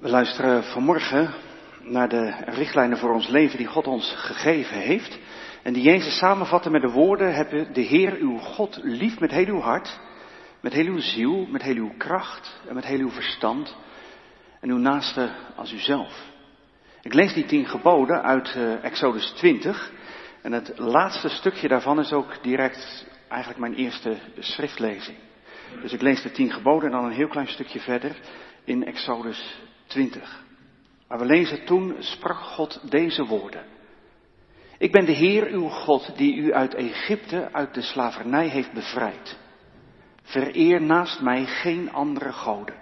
We luisteren vanmorgen naar de richtlijnen voor ons leven die God ons gegeven heeft. En die Jezus samenvatten met de woorden, hebben de Heer uw God lief met heel uw hart, met heel uw ziel, met heel uw kracht en met heel uw verstand. En uw naaste als uzelf. Ik lees die tien geboden uit uh, Exodus 20. En het laatste stukje daarvan is ook direct eigenlijk mijn eerste schriftlezing. Dus ik lees de tien geboden en dan een heel klein stukje verder in Exodus 20. Maar we lezen toen sprak God deze woorden. Ik ben de Heer uw God die u uit Egypte, uit de slavernij heeft bevrijd. Vereer naast mij geen andere goden.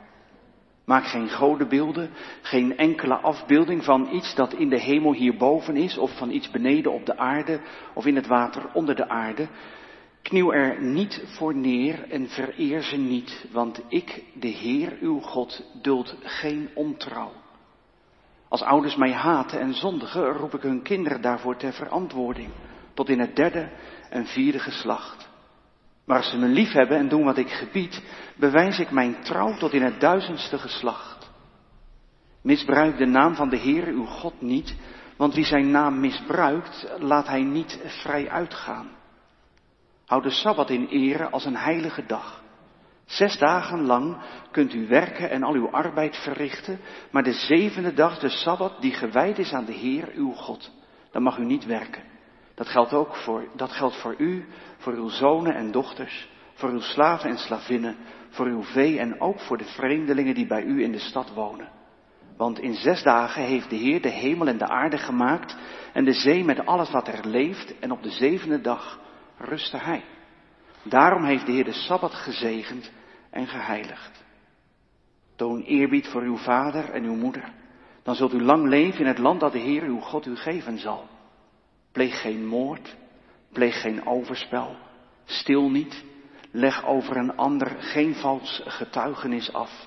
Maak geen godenbeelden, geen enkele afbeelding van iets dat in de hemel hierboven is, of van iets beneden op de aarde, of in het water onder de aarde. Knieuw er niet voor neer en vereer ze niet, want ik, de Heer uw God, duld geen ontrouw. Als ouders mij haten en zondigen, roep ik hun kinderen daarvoor ter verantwoording, tot in het derde en vierde geslacht. Maar als ze me lief hebben en doen wat ik gebied, bewijs ik mijn trouw tot in het duizendste geslacht. Misbruik de naam van de Heer uw God niet, want wie zijn naam misbruikt, laat hij niet vrij uitgaan. Houd de Sabbat in ere als een heilige dag. Zes dagen lang kunt u werken en al uw arbeid verrichten, maar de zevende dag, de Sabbat, die gewijd is aan de Heer uw God, dan mag u niet werken. Dat geldt ook voor, dat geldt voor u, voor uw zonen en dochters, voor uw slaven en slavinnen, voor uw vee en ook voor de vreemdelingen die bij u in de stad wonen. Want in zes dagen heeft de Heer de hemel en de aarde gemaakt en de zee met alles wat er leeft en op de zevende dag rustte Hij. Daarom heeft de Heer de Sabbat gezegend en geheiligd. Toon eerbied voor uw vader en uw moeder. Dan zult u lang leven in het land dat de Heer uw God u geven zal. Pleeg geen moord, pleeg geen overspel, stil niet, leg over een ander geen vals getuigenis af.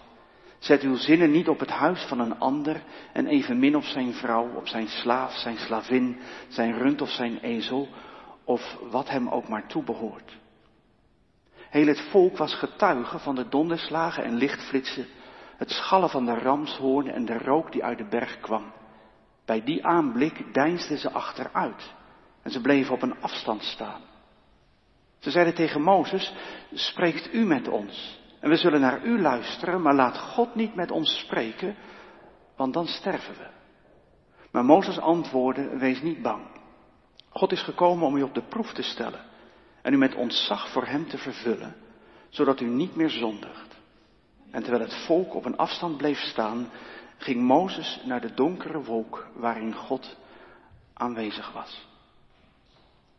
Zet uw zinnen niet op het huis van een ander en evenmin op zijn vrouw, op zijn slaaf, zijn slavin, zijn rund of zijn ezel, of wat hem ook maar toebehoort. Heel het volk was getuige van de donderslagen en lichtflitsen, het schallen van de ramshoorn en de rook die uit de berg kwam. Bij die aanblik deinsden ze achteruit en ze bleven op een afstand staan. Ze zeiden tegen Mozes, spreekt u met ons en we zullen naar u luisteren, maar laat God niet met ons spreken, want dan sterven we. Maar Mozes antwoordde, wees niet bang. God is gekomen om u op de proef te stellen en u met ontzag voor hem te vervullen, zodat u niet meer zondigt. En terwijl het volk op een afstand bleef staan, ging Mozes naar de donkere wolk waarin God aanwezig was.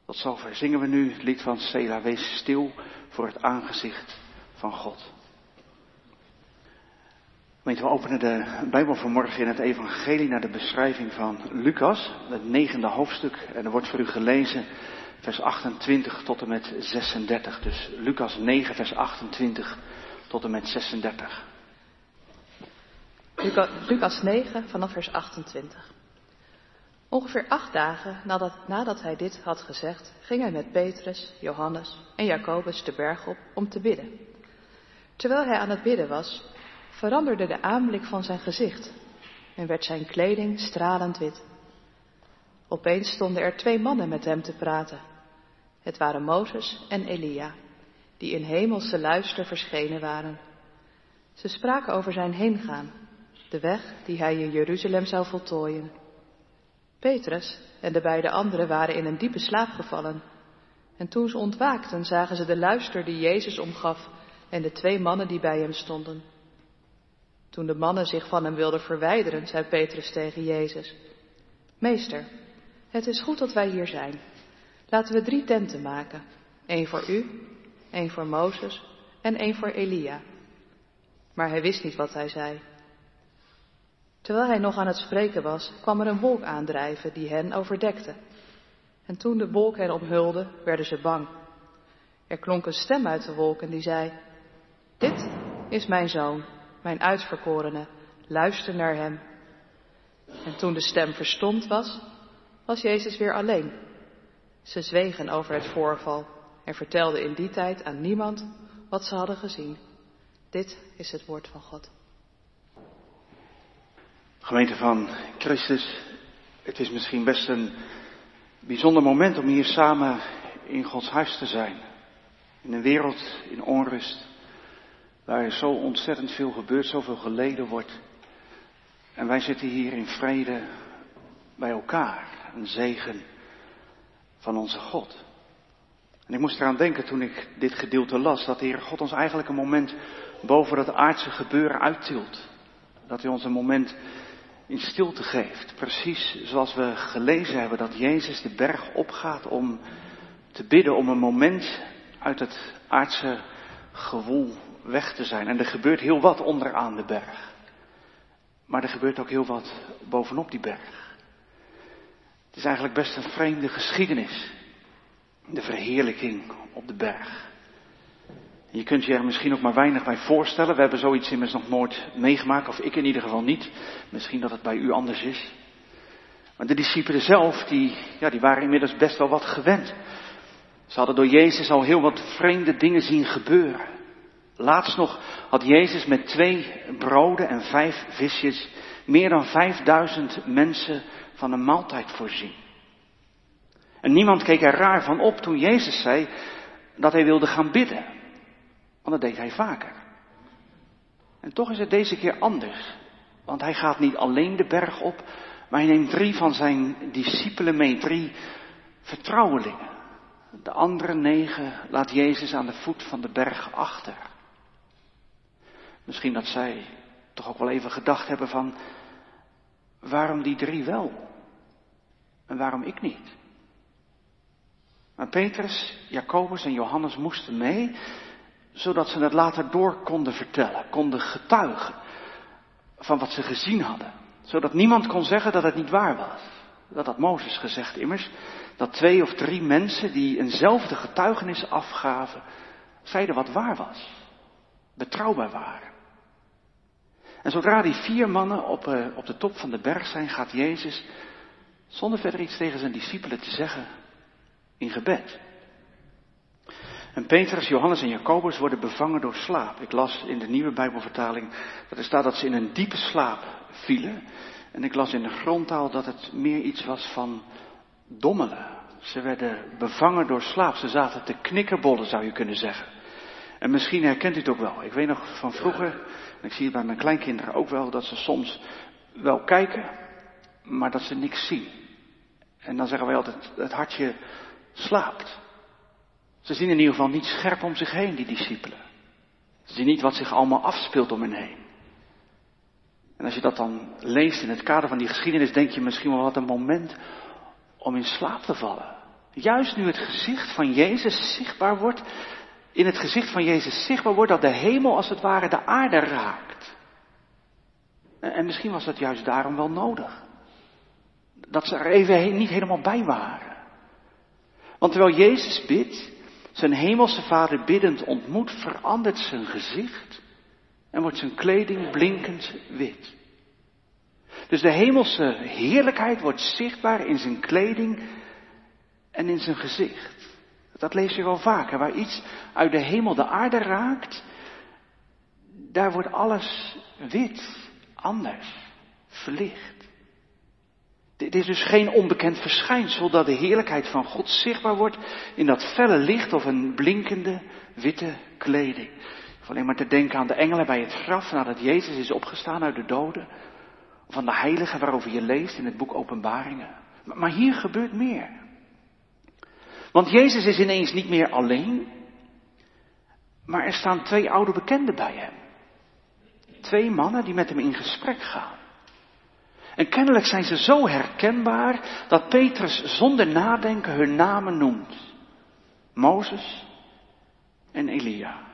Tot zover zingen we nu het lied van Sela, wees stil voor het aangezicht van God. We openen de Bijbel vanmorgen in het Evangelie naar de beschrijving van Lucas, het negende hoofdstuk. En er wordt voor u gelezen vers 28 tot en met 36. Dus Lucas 9, vers 28 tot en met 36. Lucas 9 vanaf vers 28. Ongeveer acht dagen nadat, nadat hij dit had gezegd, ging hij met Petrus, Johannes en Jacobus de berg op om te bidden. Terwijl hij aan het bidden was, veranderde de aanblik van zijn gezicht en werd zijn kleding stralend wit. Opeens stonden er twee mannen met hem te praten. Het waren Mozes en Elia, die in hemelse luister verschenen waren. Ze spraken over zijn heengaan, de weg die hij in Jeruzalem zou voltooien. Petrus en de beide anderen waren in een diepe slaap gevallen. En toen ze ontwaakten, zagen ze de luister die Jezus omgaf en de twee mannen die bij hem stonden. Toen de mannen zich van hem wilden verwijderen, zei Petrus tegen Jezus: Meester, het is goed dat wij hier zijn. Laten we drie tenten maken: één voor u, één voor Mozes en één voor Elia. Maar hij wist niet wat hij zei. Terwijl hij nog aan het spreken was, kwam er een wolk aandrijven die hen overdekte. En toen de wolk hen omhulde, werden ze bang. Er klonk een stem uit de wolk en die zei: Dit is mijn zoon, mijn uitverkorene, luister naar hem. En toen de stem verstomd was, was Jezus weer alleen. Ze zwegen over het voorval en vertelden in die tijd aan niemand wat ze hadden gezien. Dit is het woord van God. Gemeente van Christus, het is misschien best een bijzonder moment om hier samen in Gods huis te zijn. In een wereld in onrust, waar er zo ontzettend veel gebeurt, zoveel geleden wordt. En wij zitten hier in vrede bij elkaar, een zegen van onze God. En ik moest eraan denken toen ik dit gedeelte las, dat de Heer God ons eigenlijk een moment boven dat aardse gebeuren uittilt. Dat hij ons een moment in stilte geeft. Precies zoals we gelezen hebben dat Jezus de berg opgaat om te bidden, om een moment uit het aardse gewoel weg te zijn. En er gebeurt heel wat onderaan de berg. Maar er gebeurt ook heel wat bovenop die berg. Het is eigenlijk best een vreemde geschiedenis. De verheerlijking op de berg. Je kunt je er misschien ook maar weinig bij voorstellen. We hebben zoiets immers nog nooit meegemaakt, of ik in ieder geval niet. Misschien dat het bij u anders is. Maar de discipelen zelf, die, ja, die waren inmiddels best wel wat gewend. Ze hadden door Jezus al heel wat vreemde dingen zien gebeuren. Laatst nog had Jezus met twee broden en vijf visjes meer dan vijfduizend mensen van een maaltijd voorzien. En niemand keek er raar van op toen Jezus zei dat hij wilde gaan bidden. Want dat deed hij vaker. En toch is het deze keer anders. Want hij gaat niet alleen de berg op, maar hij neemt drie van zijn discipelen mee, drie vertrouwelingen. De andere negen laat Jezus aan de voet van de berg achter. Misschien dat zij toch ook wel even gedacht hebben van, waarom die drie wel? En waarom ik niet? Maar Petrus, Jacobus en Johannes moesten mee, zodat ze het later door konden vertellen, konden getuigen van wat ze gezien hadden. Zodat niemand kon zeggen dat het niet waar was. Dat had Mozes gezegd immers, dat twee of drie mensen die eenzelfde getuigenis afgaven, zeiden wat waar was, betrouwbaar waren. En zodra die vier mannen op, uh, op de top van de berg zijn, gaat Jezus, zonder verder iets tegen zijn discipelen te zeggen, in gebed. En Petrus, Johannes en Jacobus worden bevangen door slaap. Ik las in de nieuwe Bijbelvertaling dat er staat dat ze in een diepe slaap vielen. En ik las in de grondtaal dat het meer iets was van dommelen. Ze werden bevangen door slaap. Ze zaten te knikkerbollen, zou je kunnen zeggen. En misschien herkent u het ook wel. Ik weet nog van vroeger, en ik zie het bij mijn kleinkinderen ook wel, dat ze soms wel kijken, maar dat ze niks zien. En dan zeggen wij altijd, het hartje slaapt. Ze zien in ieder geval niet scherp om zich heen, die discipelen. Ze zien niet wat zich allemaal afspeelt om hen heen. En als je dat dan leest in het kader van die geschiedenis, denk je misschien wel wat een moment om in slaap te vallen. Juist nu het gezicht van Jezus zichtbaar wordt, in het gezicht van Jezus zichtbaar wordt dat de hemel als het ware de aarde raakt. En misschien was dat juist daarom wel nodig. Dat ze er even niet helemaal bij waren. Want terwijl Jezus bidt, zijn hemelse vader biddend ontmoet, verandert zijn gezicht en wordt zijn kleding blinkend wit. Dus de hemelse heerlijkheid wordt zichtbaar in zijn kleding en in zijn gezicht. Dat lees je wel vaker. Waar iets uit de hemel de aarde raakt, daar wordt alles wit, anders, verlicht. Dit is dus geen onbekend verschijnsel dat de heerlijkheid van God zichtbaar wordt in dat felle licht of een blinkende witte kleding. Alleen maar te denken aan de engelen bij het graf nadat Jezus is opgestaan uit de doden. Of aan de heiligen waarover je leest in het boek Openbaringen. Maar hier gebeurt meer. Want Jezus is ineens niet meer alleen, maar er staan twee oude bekenden bij hem. Twee mannen die met hem in gesprek gaan. En kennelijk zijn ze zo herkenbaar dat Petrus zonder nadenken hun namen noemt. Mozes en Elia.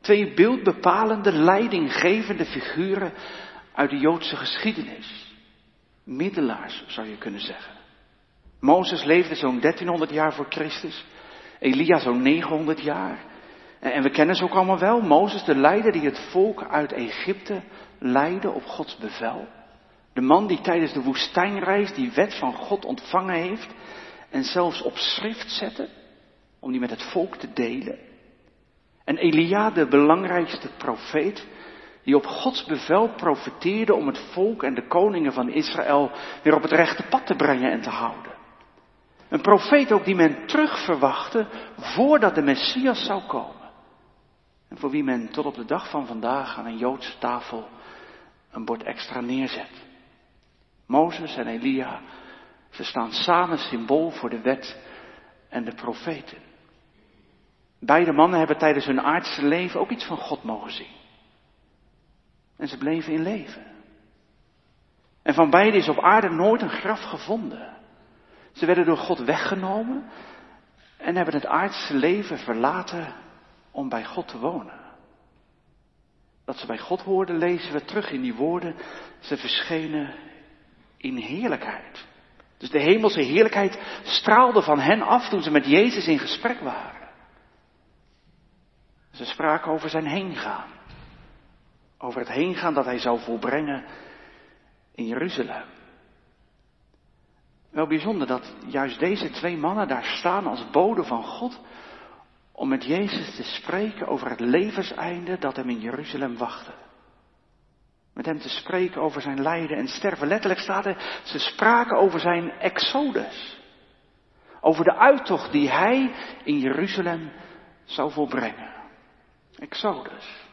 Twee beeldbepalende, leidinggevende figuren uit de Joodse geschiedenis. Middelaars zou je kunnen zeggen. Mozes leefde zo'n 1300 jaar voor Christus. Elia zo'n 900 jaar. En we kennen ze ook allemaal wel. Mozes, de leider die het volk uit Egypte leidde op Gods bevel. De man die tijdens de woestijnreis die wet van God ontvangen heeft en zelfs op schrift zette om die met het volk te delen. En Elia, de belangrijkste profeet, Die op Gods bevel profeteerde om het volk en de koningen van Israël weer op het rechte pad te brengen en te houden. Een profeet ook die men terug verwachtte voordat de Messias zou komen. En voor wie men tot op de dag van vandaag aan een Joodse tafel een bord extra neerzet. Mozes en Elia, ze staan samen symbool voor de wet en de profeten. Beide mannen hebben tijdens hun aardse leven ook iets van God mogen zien. En ze bleven in leven. En van beide is op aarde nooit een graf gevonden. Ze werden door God weggenomen en hebben het aardse leven verlaten om bij God te wonen. Dat ze bij God hoorden, lezen we terug in die woorden. Ze verschenen in heerlijkheid. Dus de hemelse heerlijkheid straalde van hen af toen ze met Jezus in gesprek waren. Ze spraken over zijn heengaan. Over het heengaan dat hij zou volbrengen in Jeruzalem. Wel bijzonder dat juist deze twee mannen daar staan als boden van God om met Jezus te spreken over het levenseinde dat hem in Jeruzalem wachtte. Met hem te spreken over zijn lijden en sterven. Letterlijk staat er, ze spraken over zijn exodus. Over de uittocht die hij in Jeruzalem zou volbrengen. Exodus.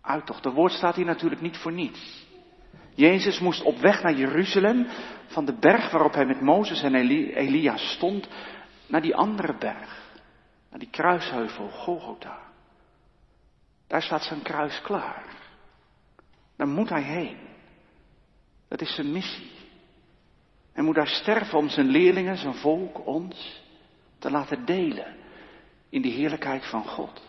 Uittocht. De woord staat hier natuurlijk niet voor niets. Jezus moest op weg naar Jeruzalem, van de berg waarop hij met Mozes en Elia stond, naar die andere berg. Naar die kruisheuvel, Golgotha. Daar staat zijn kruis klaar. Daar moet hij heen. Dat is zijn missie. Hij moet daar sterven om zijn leerlingen, zijn volk, ons te laten delen in de heerlijkheid van God.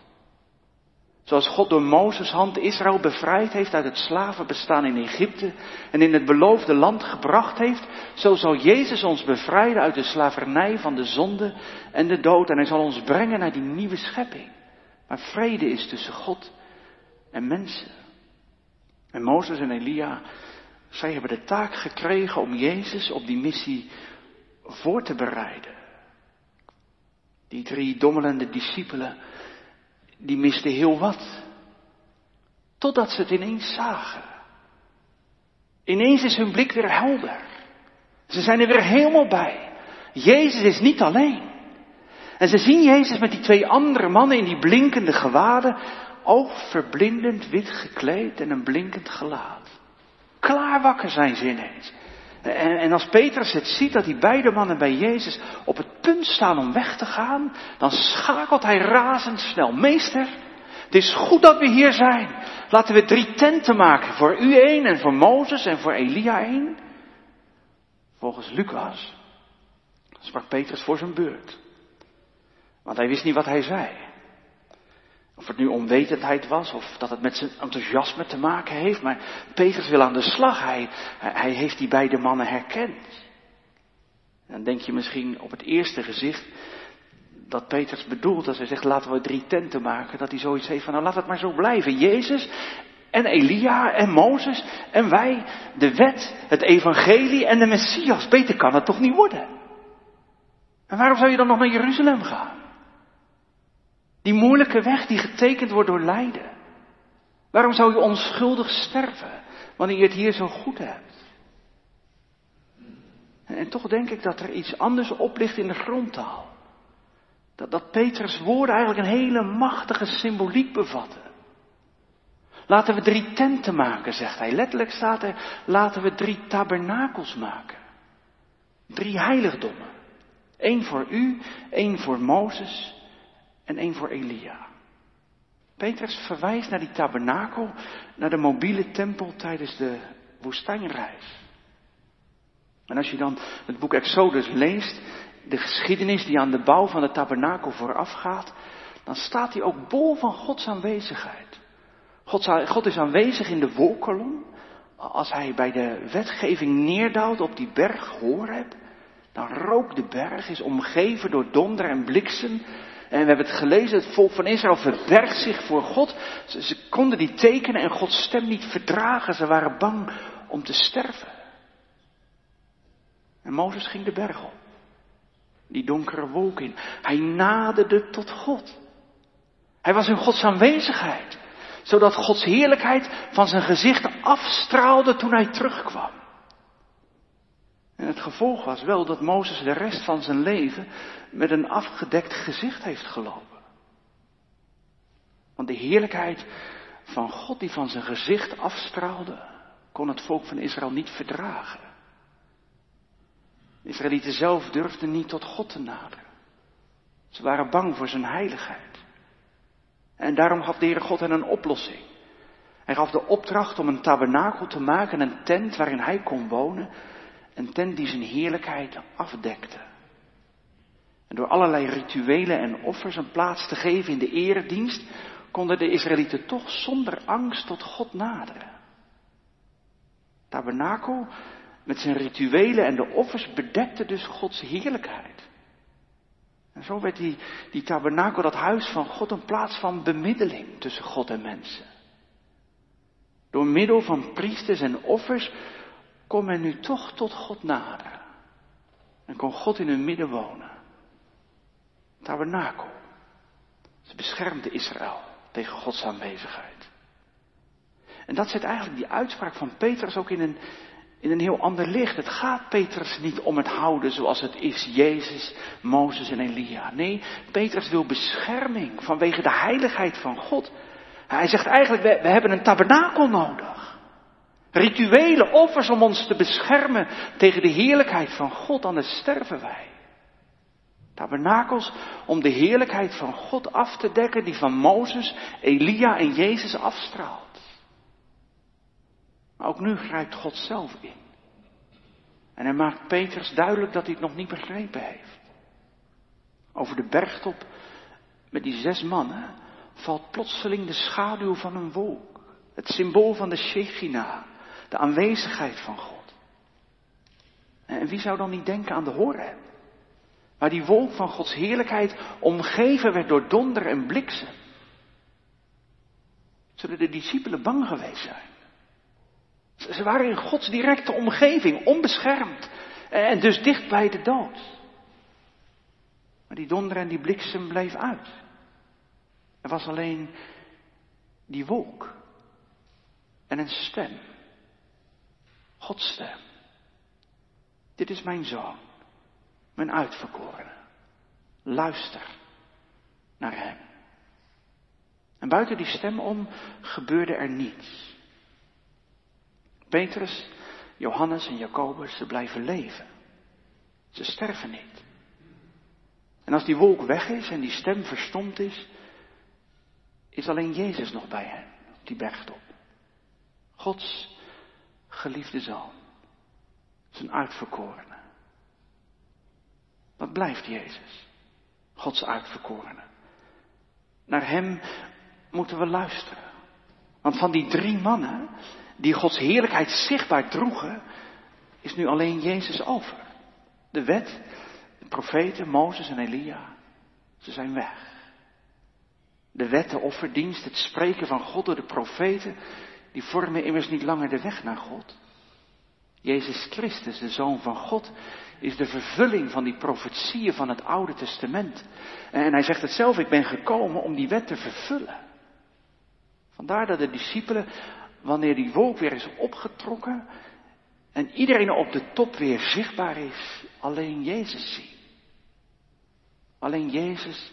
Zoals God door Mozes hand Israël bevrijd heeft uit het slavenbestaan in Egypte en in het beloofde land gebracht heeft, zo zal Jezus ons bevrijden uit de slavernij van de zonde en de dood en hij zal ons brengen naar die nieuwe schepping, waar vrede is tussen God en mensen. En Mozes en Elia, zij hebben de taak gekregen om Jezus op die missie voor te bereiden. Die drie dommelende discipelen, die misten heel wat. Totdat ze het ineens zagen. Ineens is hun blik weer helder. Ze zijn er weer helemaal bij. Jezus is niet alleen. En ze zien Jezus met die twee andere mannen in die blinkende gewaden, oogverblindend wit gekleed en een blinkend gelaat. Klaar wakker zijn ze ineens. En, en, als Petrus het ziet dat die beide mannen bij Jezus op het punt staan om weg te gaan, dan schakelt hij razendsnel. Meester, het is goed dat we hier zijn. Laten we drie tenten maken. Voor u één en voor Mozes en voor Elia één. Volgens Lucas sprak Petrus voor zijn beurt. Want hij wist niet wat hij zei. Of het nu onwetendheid was, of dat het met zijn enthousiasme te maken heeft. Maar Petrus wil aan de slag. Hij, hij heeft die beide mannen herkend. Dan denk je misschien op het eerste gezicht dat Petrus bedoelt als hij zegt laten we drie tenten maken. Dat hij zoiets heeft van nou laat het maar zo blijven. Jezus en Elia en Mozes en wij, de wet, het evangelie en de Messias. Beter kan het toch niet worden? En waarom zou je dan nog naar Jeruzalem gaan? Die moeilijke weg die getekend wordt door lijden. Waarom zou je onschuldig sterven wanneer je het hier zo goed hebt? En toch denk ik dat er iets anders oplicht in de grondtaal. Dat, dat Petrus woorden eigenlijk een hele machtige symboliek bevatten. Laten we drie tenten maken, zegt hij. Letterlijk staat er, laten we drie tabernakels maken. Drie heiligdommen. Eén voor u, één voor Mozes en één voor Elia. Petrus verwijst naar die tabernakel, naar de mobiele tempel tijdens de woestijnreis. En als je dan het boek Exodus leest, de geschiedenis die aan de bouw van de tabernakel voorafgaat, dan staat hij ook bol van Gods aanwezigheid. God, is aanwezig in de wolkolom. Als hij bij de wetgeving neerdouwt op die berg Horeb, dan rookt de berg, is omgeven door donder en bliksem. En we hebben het gelezen, het volk van Israël verbergt zich voor God. Ze, ze, konden die tekenen en Gods stem niet verdragen. Ze waren bang om te sterven. En Mozes ging de berg op. Die donkere wolk in. Hij naderde tot God. Hij was in Gods aanwezigheid. Zodat Gods heerlijkheid van zijn gezicht afstraalde toen hij terugkwam. En het gevolg was wel dat Mozes de rest van zijn leven met een afgedekt gezicht heeft gelopen. Want de heerlijkheid van God die van zijn gezicht afstraalde, kon het volk van Israël niet verdragen. De Israëlieten zelf durfden niet tot God te naderen. Ze waren bang voor zijn heiligheid. En daarom gaf de Heere God hen een oplossing. Hij gaf de opdracht om een tabernakel te maken, een tent waarin hij kon wonen, een tent die zijn heerlijkheid afdekte. En door allerlei rituelen en offers een plaats te geven in de eredienst, konden de Israëlieten toch zonder angst tot God naderen. Tabernakel met zijn rituelen en de offers bedekte dus Gods heerlijkheid. En zo werd die, die tabernakel, dat huis van God, een plaats van bemiddeling tussen God en mensen. Door middel van priesters en offers kon men nu toch tot God naderen. En kon God in hun midden wonen. Tabernakel. Ze beschermde Israël tegen Gods aanwezigheid. En dat zet eigenlijk die uitspraak van Petrus ook in een, in een heel ander licht. Het gaat Petrus niet om het houden zoals het is Jezus, Mozes en Elia. Nee, Petrus wil bescherming vanwege de heiligheid van God. Hij zegt eigenlijk, we, hebben een tabernakel nodig. Rituele offers om ons te beschermen tegen de heerlijkheid van God, anders sterven wij. Tabernakels om de heerlijkheid van God af te dekken die van Mozes, Elia en Jezus afstraalt. Maar ook nu grijpt God zelf in. En hij maakt Petrus duidelijk dat hij het nog niet begrepen heeft. Over de bergtop met die zes mannen valt plotseling de schaduw van een wolk. Het symbool van de Shechina, de aanwezigheid van God. En wie zou dan niet denken aan de Horeb? Waar die wolk van Gods heerlijkheid omgeven werd door donder en bliksem. Zullen de discipelen bang geweest zijn? Ze waren in Gods directe omgeving, onbeschermd. En dus dicht bij de dood. Maar die donder en die bliksem bleef uit. Er was alleen die wolk. En een stem. Gods stem. Dit is mijn zoon mijn uitverkorene. Luister naar hem. En buiten die stem om gebeurde er niets. Petrus, Johannes en Jacobus, ze blijven leven. Ze sterven niet. En als die wolk weg is en die stem verstomd is, is alleen Jezus nog bij hen op die bergtop. Gods geliefde zoon, zijn uitverkorene. Wat blijft Jezus? Gods uitverkorene. Naar Hem moeten we luisteren. Want van die drie mannen die Gods heerlijkheid zichtbaar droegen, is nu alleen Jezus over. De wet, de profeten, Mozes en Elia, ze zijn weg. De wet, de offerdienst, het spreken van God door de profeten, die vormen immers niet langer de weg naar God. Jezus Christus, de Zoon van God, is de vervulling van die profetieën van het Oude Testament. En hij zegt het zelf, ik ben gekomen om die wet te vervullen. Vandaar dat de discipelen, wanneer die wolk weer is opgetrokken en iedereen op de top weer zichtbaar is, alleen Jezus zien. Alleen Jezus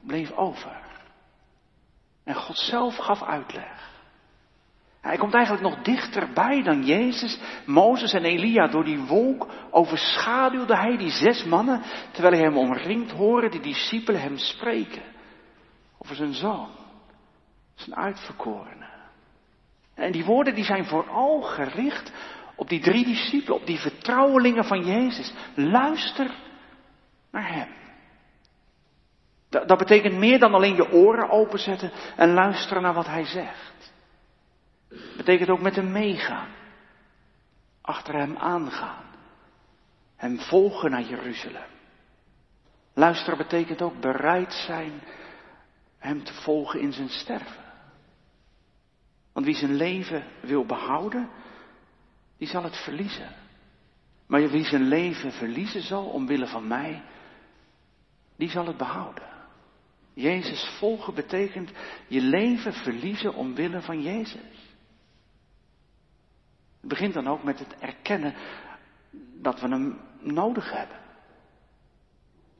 bleef over. En God zelf gaf uitleg. Hij komt eigenlijk nog dichterbij dan Jezus, Mozes en Elia. Door die wolk overschaduwde hij die zes mannen, terwijl hij hem omringd hoorde die discipelen hem spreken. Over zijn zoon, zijn uitverkorene. En die woorden die zijn vooral gericht op die drie discipelen, op die vertrouwelingen van Jezus. Luister naar hem. Dat betekent meer dan alleen je oren openzetten en luisteren naar wat hij zegt. Betekent ook met hem meegaan. Achter hem aangaan. Hem volgen naar Jeruzalem. Luisteren betekent ook bereid zijn hem te volgen in zijn sterven. Want wie zijn leven wil behouden, die zal het verliezen. Maar wie zijn leven verliezen zal omwille van mij, die zal het behouden. Jezus volgen betekent je leven verliezen omwille van Jezus. Het begint dan ook met het erkennen dat we hem nodig hebben.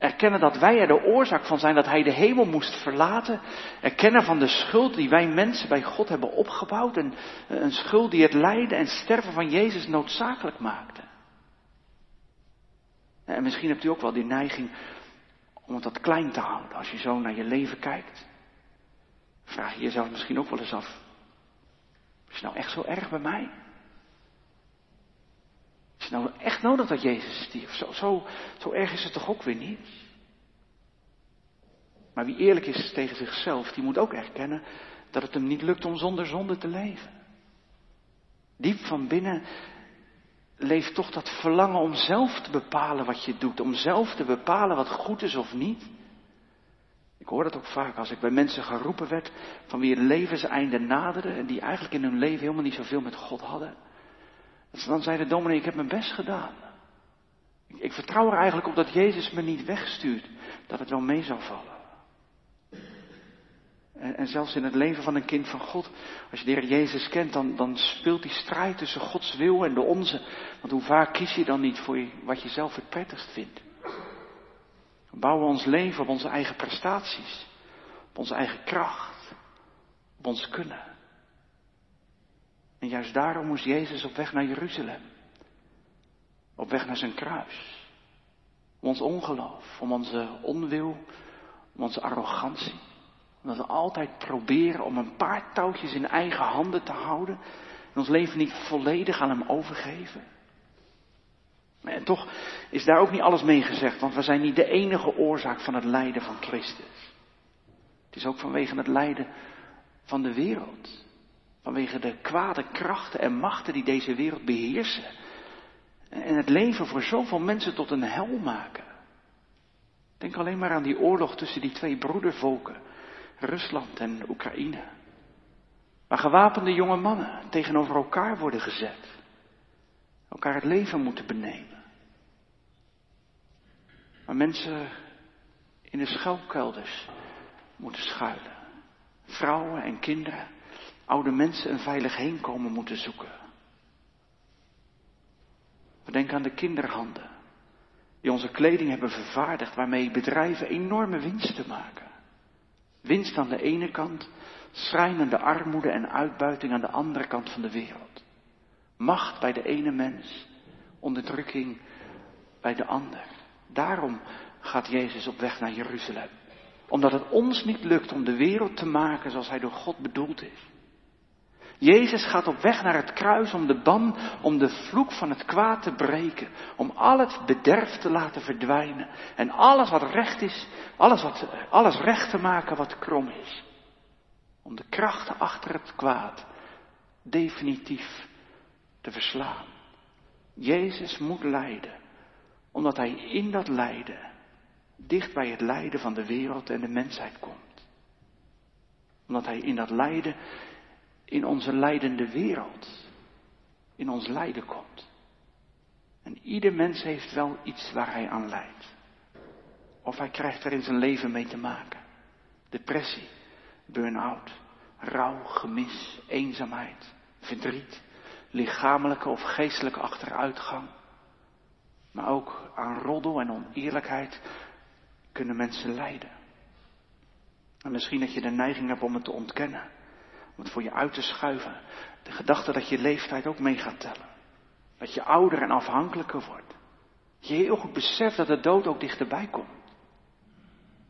Erkennen dat wij er de oorzaak van zijn dat hij de hemel moest verlaten. Erkennen van de schuld die wij mensen bij God hebben opgebouwd. En een schuld die het lijden en sterven van Jezus noodzakelijk maakte. En misschien hebt u ook wel die neiging om het wat klein te houden als je zo naar je leven kijkt. Vraag je jezelf misschien ook wel eens af. Is het nou echt zo erg bij mij? Is nou echt nodig dat Jezus stierf? Zo, zo, zo erg is het toch ook weer niet? Maar wie eerlijk is tegen zichzelf, die moet ook erkennen dat het hem niet lukt om zonder zonde te leven. Diep van binnen leeft toch dat verlangen om zelf te bepalen wat je doet, om zelf te bepalen wat goed is of niet. Ik hoor dat ook vaak als ik bij mensen geroepen werd van wie het levenseinde naderde en die eigenlijk in hun leven helemaal niet zoveel met God hadden. Dan zeiden, dominee, ik heb mijn best gedaan. Ik, ik vertrouw er eigenlijk op dat Jezus me niet wegstuurt, dat het wel mee zou vallen. En, en, zelfs in het leven van een kind van God, als je de Heer Jezus kent, dan, dan speelt die strijd tussen Gods wil en de onze. Want hoe vaak kies je dan niet voor wat je zelf het prettigst vindt? We bouwen ons leven op onze eigen prestaties, op onze eigen kracht, op ons kunnen. En juist daarom moest Jezus op weg naar Jeruzalem, op weg naar zijn kruis. Om ons ongeloof, om onze onwil, om onze arrogantie. Omdat we altijd proberen om een paar touwtjes in eigen handen te houden. En ons leven niet volledig aan hem overgeven. En toch is daar ook niet alles mee gezegd, want we zijn niet de enige oorzaak van het lijden van Christus. Het is ook vanwege het lijden van de wereld. Vanwege de kwade krachten en machten die deze wereld beheersen. En het leven voor zoveel mensen tot een hel maken. Denk alleen maar aan die oorlog tussen die twee broedervolken, Rusland en Oekraïne. Waar gewapende jonge mannen tegenover elkaar worden gezet. Elkaar het leven moeten benemen. Waar mensen in de schuilkelders moeten schuilen. Vrouwen en kinderen, oude mensen een veilig heenkomen moeten zoeken. We denken aan de kinderhanden die onze kleding hebben vervaardigd, waarmee bedrijven enorme winsten maken. Winst aan de ene kant, schrijnende armoede en uitbuiting aan de andere kant van de wereld. Macht bij de ene mens, onderdrukking bij de ander. Daarom gaat Jezus op weg naar Jeruzalem. Omdat het ons niet lukt om de wereld te maken zoals hij door God bedoeld is. Jezus gaat op weg naar het kruis om de ban, om de vloek van het kwaad te breken, om al het bederf te laten verdwijnen en alles wat recht is, alles, wat, alles recht te maken wat krom is. Om de krachten achter het kwaad definitief te verslaan. Jezus moet lijden, omdat hij in dat lijden dicht bij het lijden van de wereld en de mensheid komt. Omdat hij in dat lijden in onze leidende wereld, in ons lijden komt. En ieder mens heeft wel iets waar hij aan lijdt. Of hij krijgt er in zijn leven mee te maken. Depressie, burn-out, rouw, gemis, eenzaamheid, verdriet, lichamelijke of geestelijke achteruitgang. Maar ook aan roddel en oneerlijkheid kunnen mensen lijden. En misschien dat je de neiging hebt om het te ontkennen om het voor je uit te schuiven. De gedachte dat je leeftijd ook mee gaat tellen. Dat je ouder en afhankelijker wordt. Dat je heel goed beseft dat de dood ook dichterbij komt.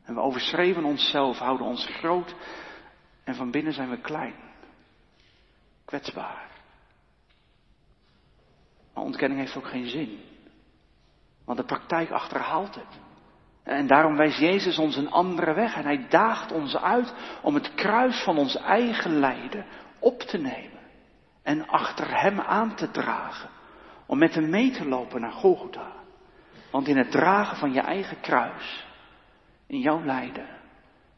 En we overschreven onszelf, houden ons groot en van binnen zijn we klein. Kwetsbaar. Maar ontkenning heeft ook geen zin. Want de praktijk achterhaalt het. En daarom wijst Jezus ons een andere weg en hij daagt ons uit om het kruis van ons eigen lijden op te nemen en achter hem aan te dragen, om met hem mee te lopen naar Golgotha. Want in het dragen van je eigen kruis, in jouw lijden,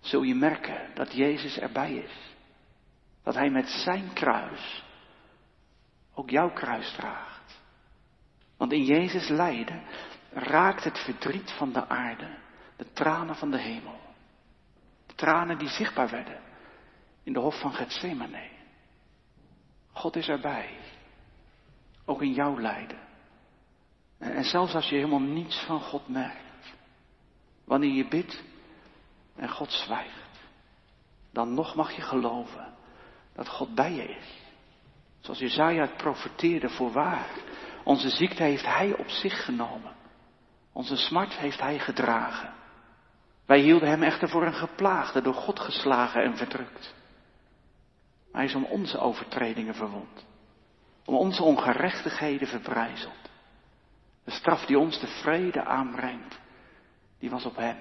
zul je merken dat Jezus erbij is. Dat hij met zijn kruis ook jouw kruis draagt. Want in Jezus lijden raakt het verdriet van de aarde, de tranen van de hemel. tranen die zichtbaar werden in de hof van Gethsemane. God is erbij. Ook in jouw lijden. En zelfs als je helemaal niets van God merkt. Wanneer je bidt en God zwijgt. Dan nog mag je geloven dat God bij je is. Zoals Jezaja het profeteerde voorwaar. Onze ziekte heeft Hij op zich genomen. Onze smart heeft Hij gedragen. Wij hielden Hem echter voor een geplaagde, door God geslagen en verdrukt. Hij is om onze overtredingen verwond. Om onze ongerechtigheden verbrijzeld. De straf die ons de vrede aanbrengt, die was op Hem.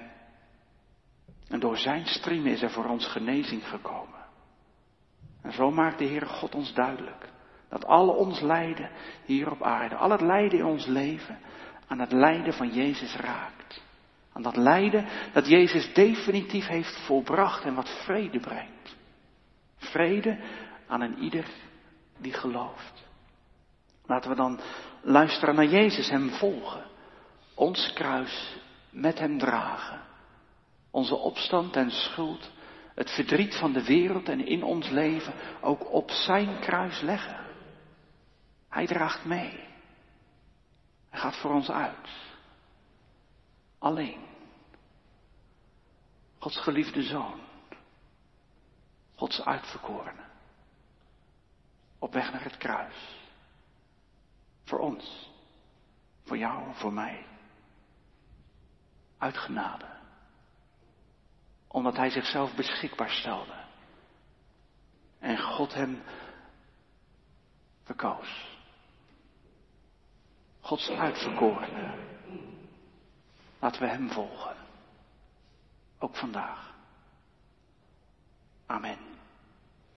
En door Zijn striemen is er voor ons genezing gekomen. En zo maakt de Heere God ons duidelijk dat alle ons lijden hier op aarde, al het lijden in ons leven, aan het lijden van Jezus raakt. Aan dat lijden dat Jezus definitief heeft volbracht en wat vrede brengt. Vrede aan een ieder die gelooft. Laten we dan luisteren naar Jezus, Hem volgen. Ons kruis met Hem dragen. Onze opstand en schuld, het verdriet van de wereld en in ons leven ook op Zijn kruis leggen. Hij draagt mee. Hij gaat voor ons uit. Alleen. Gods geliefde zoon. Gods uitverkorene. Op weg naar het kruis. Voor ons. Voor jou, voor mij. Uit genade. Omdat hij zichzelf beschikbaar stelde. En God hem verkoos. Gods uitverkorene. Laten we Hem volgen. Ook vandaag. Amen.